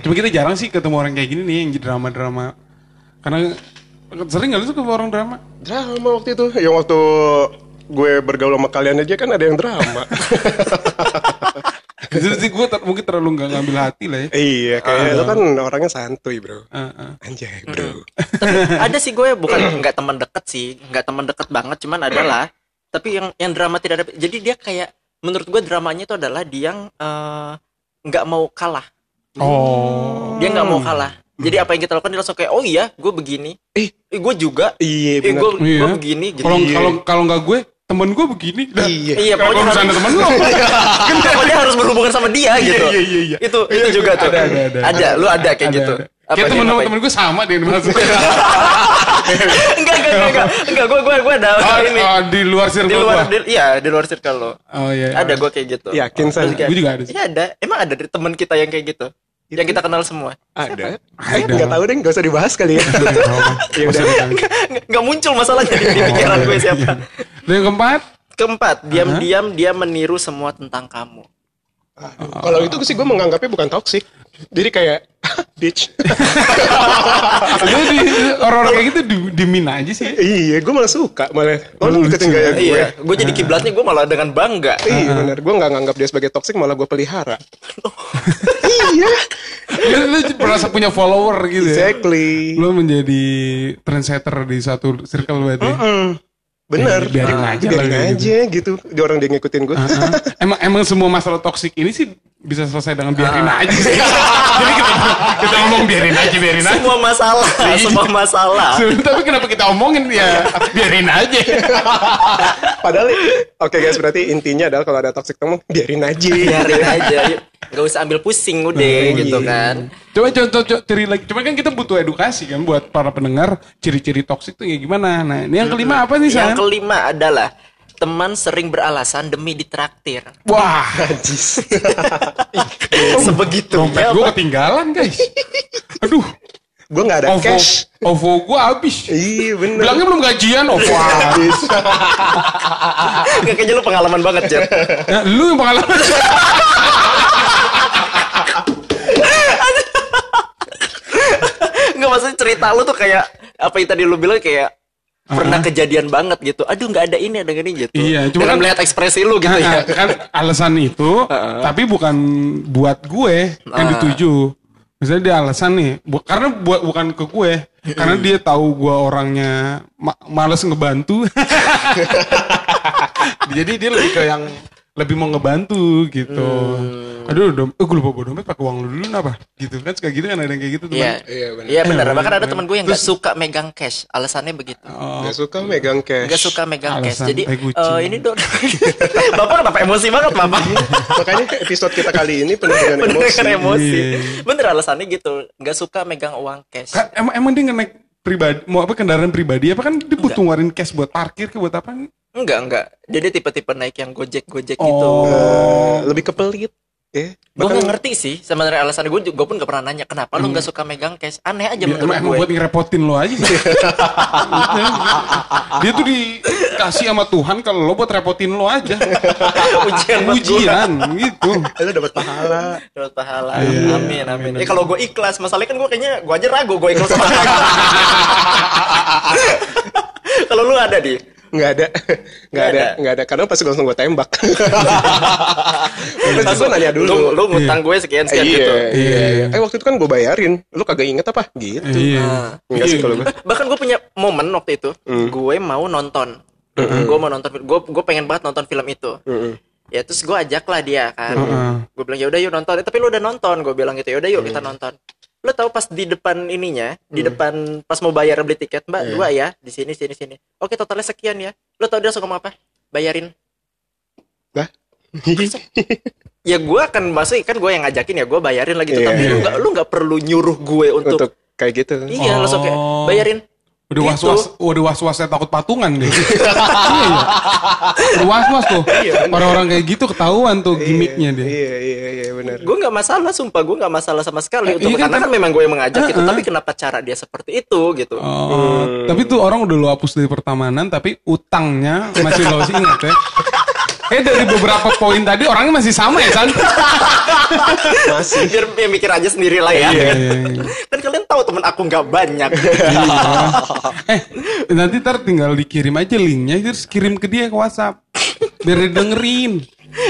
Cuma kita jarang sih ketemu orang kayak gini nih yang drama-drama. Karena sering gak lu suka orang drama? drama waktu itu. Yang waktu gue bergaul sama kalian aja kan ada yang drama. Itu sih gue ter- mungkin terlalu nggak ngambil hati lah ya. iya, kayak lo kan orangnya santuy, Bro. Ah, ah. Anjay, Bro. Tapi ada sih gue bukan nggak teman deket sih, nggak teman deket banget, cuman adalah. Tapi yang yang drama tidak ada. Jadi dia kayak menurut gue dramanya itu adalah dia yang eh, nggak mau kalah. Oh. Dia nggak mau kalah. Jadi apa yang kita lakukan dia langsung kayak oh iya gue begini. Eh. gue juga. Iya, Eh, gue Iya. gue begini. Gitu. Kalau kalau kalau nggak gue, temen gue begini. Iya. Iya, Kalau pokoknya misalnya harus, temen lo. kan pokoknya harus berhubungan sama dia gitu. iya, iya, iya. Itu itu juga tuh. Ada, ada, ada. Ada, lu ada kayak Ada, gitu. ada. Apa Kayak dia temen ngapain? temen gue sama deh maksudnya. enggak, enggak, enggak, enggak. Enggak, gue gue gue ada oh, ini. oh, di luar Di circle luar gue. di, iya, di luar circle lo. Oh iya. Ada gue kayak gitu. Yakin? Terus kayak- Gue juga ada. Iya ada. Emang ada dari teman kita yang kayak gitu. Yang kita kenal semua. Ada. Eh, Ada. nggak tahu deh, nggak usah dibahas kali ya. Ya udah. Enggak, enggak muncul masalahnya di, di pikiran gue siapa. Dan yang keempat, Keempat, diam-diam dia meniru semua tentang kamu. Kalau itu sih gue menganggapnya bukan toxic. Jadi kayak bitch. lu di orang-orang kayak gitu di, dimin aja sih. iya, gue malah suka malah. Oh, lu ngikutin gaya gue. Iya, gue jadi kiblatnya gue malah dengan bangga. Iya benar, gue nggak nganggap dia sebagai toxic, malah gue pelihara. iya, Lu, lu merasa punya follower gitu ya. exactly. Lu menjadi trendsetter di satu circle berarti. Hmm, bener. Biarin Ah, aja biarin lah, aja gitu. Dia orang dia ngikutin gue. Hah? emang emang semua masalah toksik ini sih bisa selesai dengan biarin aja sih. Jadi kita, kita ngomong biarin aja, biarin aja. Semua masalah, semua masalah. Tapi kenapa kita omongin ya biarin aja. Padahal, oke guys, berarti intinya adalah kalau ada toxic temen, biarin aja. Biarin aja, Gak usah ambil pusing udah gitu kan. Coba contoh co- ciri lagi. Cuma kan kita butuh edukasi kan buat para pendengar ciri-ciri toksik tuh ya gimana. Nah, ini yang kelima apa nih, San? Yang kelima adalah teman sering beralasan demi ditraktir. Wah, Najis. Sebegitu. dompet gue ketinggalan, guys. Aduh, gue nggak ada OVO, cash. OVO gue habis. Iya bener. Bilangnya belum gajian, OVO habis. Kayaknya lu pengalaman banget, Jet. Nah, lu yang pengalaman. Enggak maksudnya cerita lu tuh kayak apa yang tadi lu bilang kayak pernah kejadian banget gitu. Aduh nggak ada ini ada ini gitu. Iya, cuma Dengan kan- melihat ekspresi lu gitu Nah, ya. kan alasan itu, tapi bukan buat gue yang Ah. dituju. Misalnya dia alasan nih, bu- karena buat bukan ke gue, karena dia tahu gue orangnya ma- males ngebantu. Jadi dia lebih ke yang lebih mau ngebantu gitu. Hmm. Aduh, dom eh, gue lupa bawa dompet pakai uang lu dulu apa? Gitu kan suka gitu kan ada yang kayak gitu teman. Iya. Iya, benar. Iya benar. Bahkan ada teman gue yang nggak suka megang cash. Alasannya begitu. Oh, Gak suka megang cash. Nggak suka megang cash. Alasan Jadi tai kucing. eh, ini dong. Bapak kenapa emosi banget Bapak? Makanya episode kita kali ini penuh dengan emosi. kan emosi. Iya. Bener alasannya gitu. Nggak suka megang uang cash. Kan, emang, emang dia naik pribadi, mau apa kendaraan pribadi apa kan dia butuh ngeluarin cash buat parkir ke buat apa? Enggak enggak. Jadi tipe-tipe naik yang gojek gojek Oh. gitu. Eh, lebih ke pelit. Eh, Gue nggak ngerti sih sebenarnya alasannya gue gue pun gak pernah nanya kenapa lu nggak suka megang cash aneh aja Dia, menurut emang, emang gue buat ngerepotin lo aja sih. dia tuh dikasih sama Tuhan kalau lo buat repotin lo aja. ujian gue Ujian gitu. lu dapat pahala. dapat pahala Iya, amin amin ya kalau gue ikhlas masalahnya kan gue kayaknya gue aja ragu gue ikhlas sama kalau lu ada di Nggak ada. Nggak Nggak ada. Nggak ada. Karena pasti langsung gue tembak. Pasti gue nanya dulu. lu, lu ngutang gue sekian sekian iya, gitu iya, Iya. Eh waktu itu kan gue bayarin. Lu kagak inget apa? Gitu. Iya. Enggak sih kalau gue. bahkan gue punya momen waktu itu Hmm. gue mau nonton gue mau nonton gue gue pengen banget nonton film itu ya terus gue ajak lah dia kan Heeh. gue bilang ya udah yuk nonton Eh, tapi lu udah nonton gue bilang gitu ya udah yuk kita nonton lu tahu pas di depan ininya di depan pas mau bayar beli tiket mbak dua ya di sini sini sini oke totalnya sekian ya lu tahu dia langsung ngomong apa bayarin Lah? ya gue akan masih kan gue yang ngajakin ya gue bayarin lagi Iya. tapi lu nggak lu nggak perlu nyuruh gue untuk, Untuk kayak gitu. iya langsung kayak Oh. bayarin Udah Gitu. was-was, udah was-wasnya takut patungan deh. iya, iya. Udah was-was tuh. Orang-orang kayak gitu ketahuan tuh gimmicknya dia. Iya, iya, iya, benar. gue nggak masalah sumpah gue nggak masalah sama sekali Eh, untuk iya kan, karena kan memang gue yang mengajak gitu Heeh. tapi kenapa cara dia seperti itu gitu Oh, tapi tuh orang udah lo hapus dari pertemanan tapi utangnya masih lo ingat ya. Eh dari beberapa poin tadi orangnya masih sama ya San? Masih. biar ya, mikir aja sendiri lah ya Iya, iya, iya. kan kalian tahu temen aku nggak banyak Eh nanti ntar tinggal dikirim aja linknya terus kirim ke dia ke WhatsApp biar dia dengerin.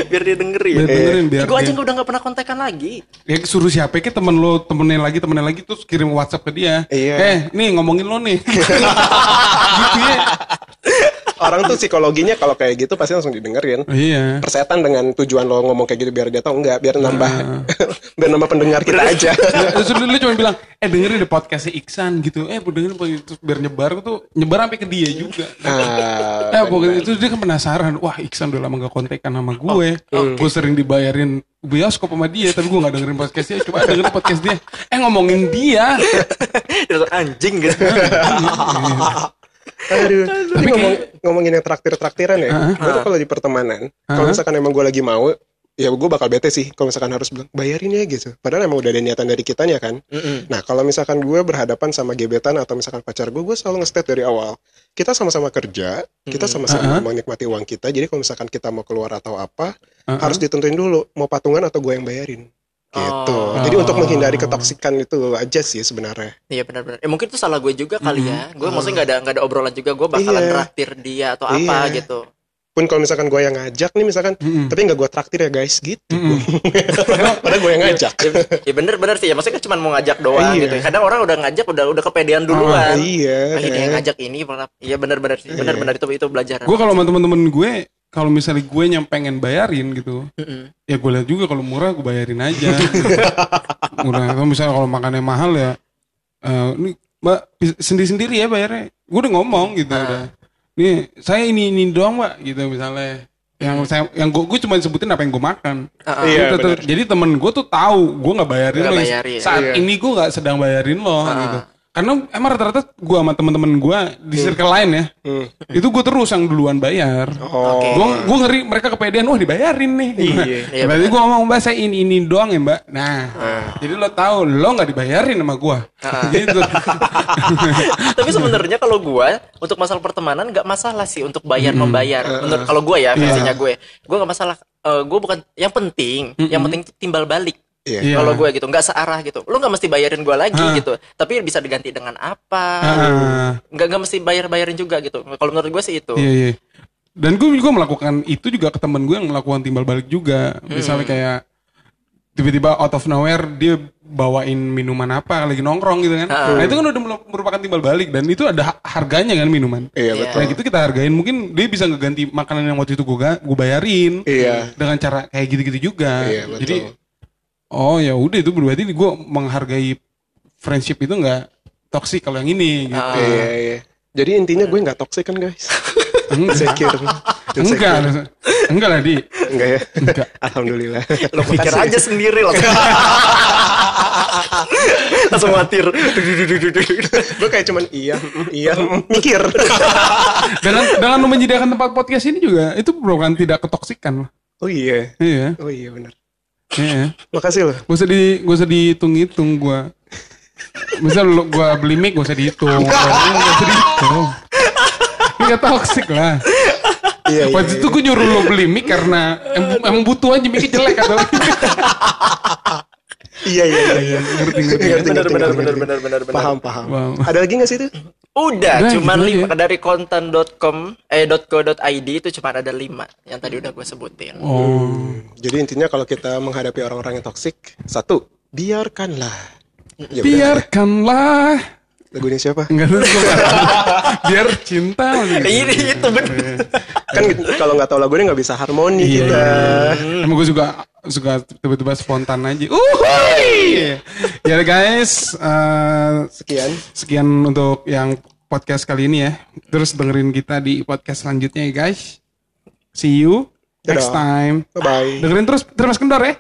Biar dia dengerin Biar dengerin biar gue aja dia. udah nggak pernah kontekan lagi Ya suruh siapa ke temen lo temenin lagi temenin lagi terus kirim WhatsApp ke dia. Iya. Eh nih ngomongin lo nih. gitu ya. Orang tuh psikologinya kalau kayak gitu pasti langsung didengerin. Iya. Persetan dengan tujuan lo ngomong kayak gitu biar dia tahu enggak, biar nambah biar nambah pendengar kita aja. Ya, Terus lu, lu cuma bilang, eh dengerin deh podcastnya Iksan gitu. Eh dengerin podcast itu biar nyebar tuh nyebar sampai ke dia juga. Ah, Eh pokoknya itu dia kan penasaran. Wah Iksan udah lama gak kontekan sama gue. Gue sering dibayarin bioskop sama dia, tapi gue gak dengerin podcastnya. Coba dengerin podcast dia. Eh ngomongin dia. Dia anjing gitu Aduh. Tapi ngomong, ngomongin yang traktir-traktiran ya. Gue tuh kalau di pertemanan, kalau misalkan emang gue lagi mau, ya gue bakal bete sih kalau misalkan harus bilang bayarin ya gitu. Padahal emang udah ada niatan dari kitanya kan. Nah kalau misalkan gue berhadapan sama gebetan atau misalkan pacar gue, gue selalu nge-state dari awal. Kita sama-sama kerja, kita sama-sama menikmati uang kita. Jadi kalau misalkan kita mau keluar atau apa, harus ditentuin dulu mau patungan atau gue yang bayarin. Gitu. Oh. Jadi untuk menghindari ketoksikan itu aja sih sebenarnya. Iya benar-benar. Ya mungkin itu salah gue juga kali ya. Gue maksudnya nggak ada nggak ada obrolan juga. Gue bakalan Iya. traktir dia atau apa Iya. gitu. Pun kalau misalkan gue yang ngajak nih misalkan, tapi nggak gue traktir ya guys gitu. Padahal gue yang ngajak. Ya, ya bener-bener sih ya. Maksudnya kan cuma mau ngajak doang Iya. gitu. Kadang orang udah ngajak udah udah kepedean duluan. iya. Ah, ini yang ngajak ini. Iya benar-benar sih. Benar-benar itu itu pelajaran. Gue kalau sama temen-temen gue, kalau misalnya gue yang pengen bayarin gitu, Mm-mm. ya gue lihat juga kalau murah gue bayarin aja. murah. Kalau misalnya kalau makannya mahal ya, eh ini mbak sendiri-sendiri ya bayarnya. Gue udah ngomong gitu udah. Nih saya ini ini doang mbak gitu misalnya. Yang saya yang gue gue cuma sebutin apa yang gue makan. Ah. Iya, Gitu, bener. Jadi temen gue tuh tahu gue nggak bayarin Nggak lo. bayarin. Saat Iya. ini gue nggak sedang bayarin lo Ah. gitu. Karena emang rata-rata gue sama temen-temen gue di circle lain ya, Hmm. itu gue terus yang duluan bayar. Oh. Oke. Gue gue ngeri mereka kepedean, wah dibayarin nih. Iya. Iya, Berarti gue ngomong mbak saya ini ini doang ya mbak. Nah, jadi lo tahu lo nggak dibayarin sama gue. Ah. gitu. Tapi sebenarnya kalau gua untuk masalah pertemanan nggak masalah sih untuk bayar membayar. Menurut kalau gua ya versinya gue, gua nggak masalah. Eh, gue bukan yang penting, yang penting itu timbal balik. Iya. Iya. Kalau gue gitu nggak searah gitu, lu nggak mesti bayarin gue lagi gitu, tapi bisa diganti dengan apa? Ah. Nggak nggak mesti bayar bayarin juga gitu. Kalau menurut gue sih itu. Iya iya. Dan gue juga melakukan itu juga ke temen gue yang melakukan timbal balik juga. Misalnya kayak tiba-tiba out of nowhere dia bawain minuman apa lagi nongkrong gitu kan. Nah itu kan udah merupakan timbal balik dan itu ada ha- harganya kan minuman. Iya Iya. betul. Nah gitu kita hargain mungkin dia bisa ngeganti makanan yang waktu itu gue gue bayarin. Iya. Dengan cara kayak gitu-gitu juga. Iya, betul. Jadi oh ya udah itu berarti gue menghargai friendship itu nggak toksik kalau yang ini gitu. Iya, iya. Jadi intinya gue nggak toxic kan guys? Enggak. Insecure. Enggak, enggak lah di. Enggak ya? Enggak. Alhamdulillah. Lo pikir aja sendiri langsung. langsung khawatir. gue kayak cuman iya, mm, iya, mm, mikir. dengan dengan lu menyediakan tempat podcast ini juga itu bukan tidak ketoksikan Oh iya. iya Oh iya benar. Iya. Makasih loh. gak usah di gak usah dihitung hitung gua. Misal lu gua beli mic gak usah dihitung. Gak usah dihitung. Ini gak toksik lah. Iya, iya. Waktu itu gue nyuruh lo beli mic karena em- emang butuh aja micnya jelek atau Iya, iya, iya, iya. ngerti ngerti Ngerti, Benar ngerti, benar benar benar benar benar. Paham, paham. Ada lagi gak sih itu? Udah, Udah, cuman gitu lima aja. dari konten.com eh .co.id itu cuma ada lima yang tadi udah gue sebutin. oh Jadi intinya kalau kita menghadapi orang-orang yang toksik, satu, biarkanlah. Ya udah. biarkanlah Lagunya siapa? Enggak tahu. Biar cinta. gitu. ini itu bener Kan kalau nggak tahu lagunya nggak bisa harmoni Iya. kita. Emang gue juga suka tiba-tiba spontan aja. Uhuy! ya guys, eh, Sekian. sekian untuk yang podcast kali ini ya. Terus dengerin kita di podcast selanjutnya ya guys. See you next time. Bye bye. Dengerin terus terus Kendor ya.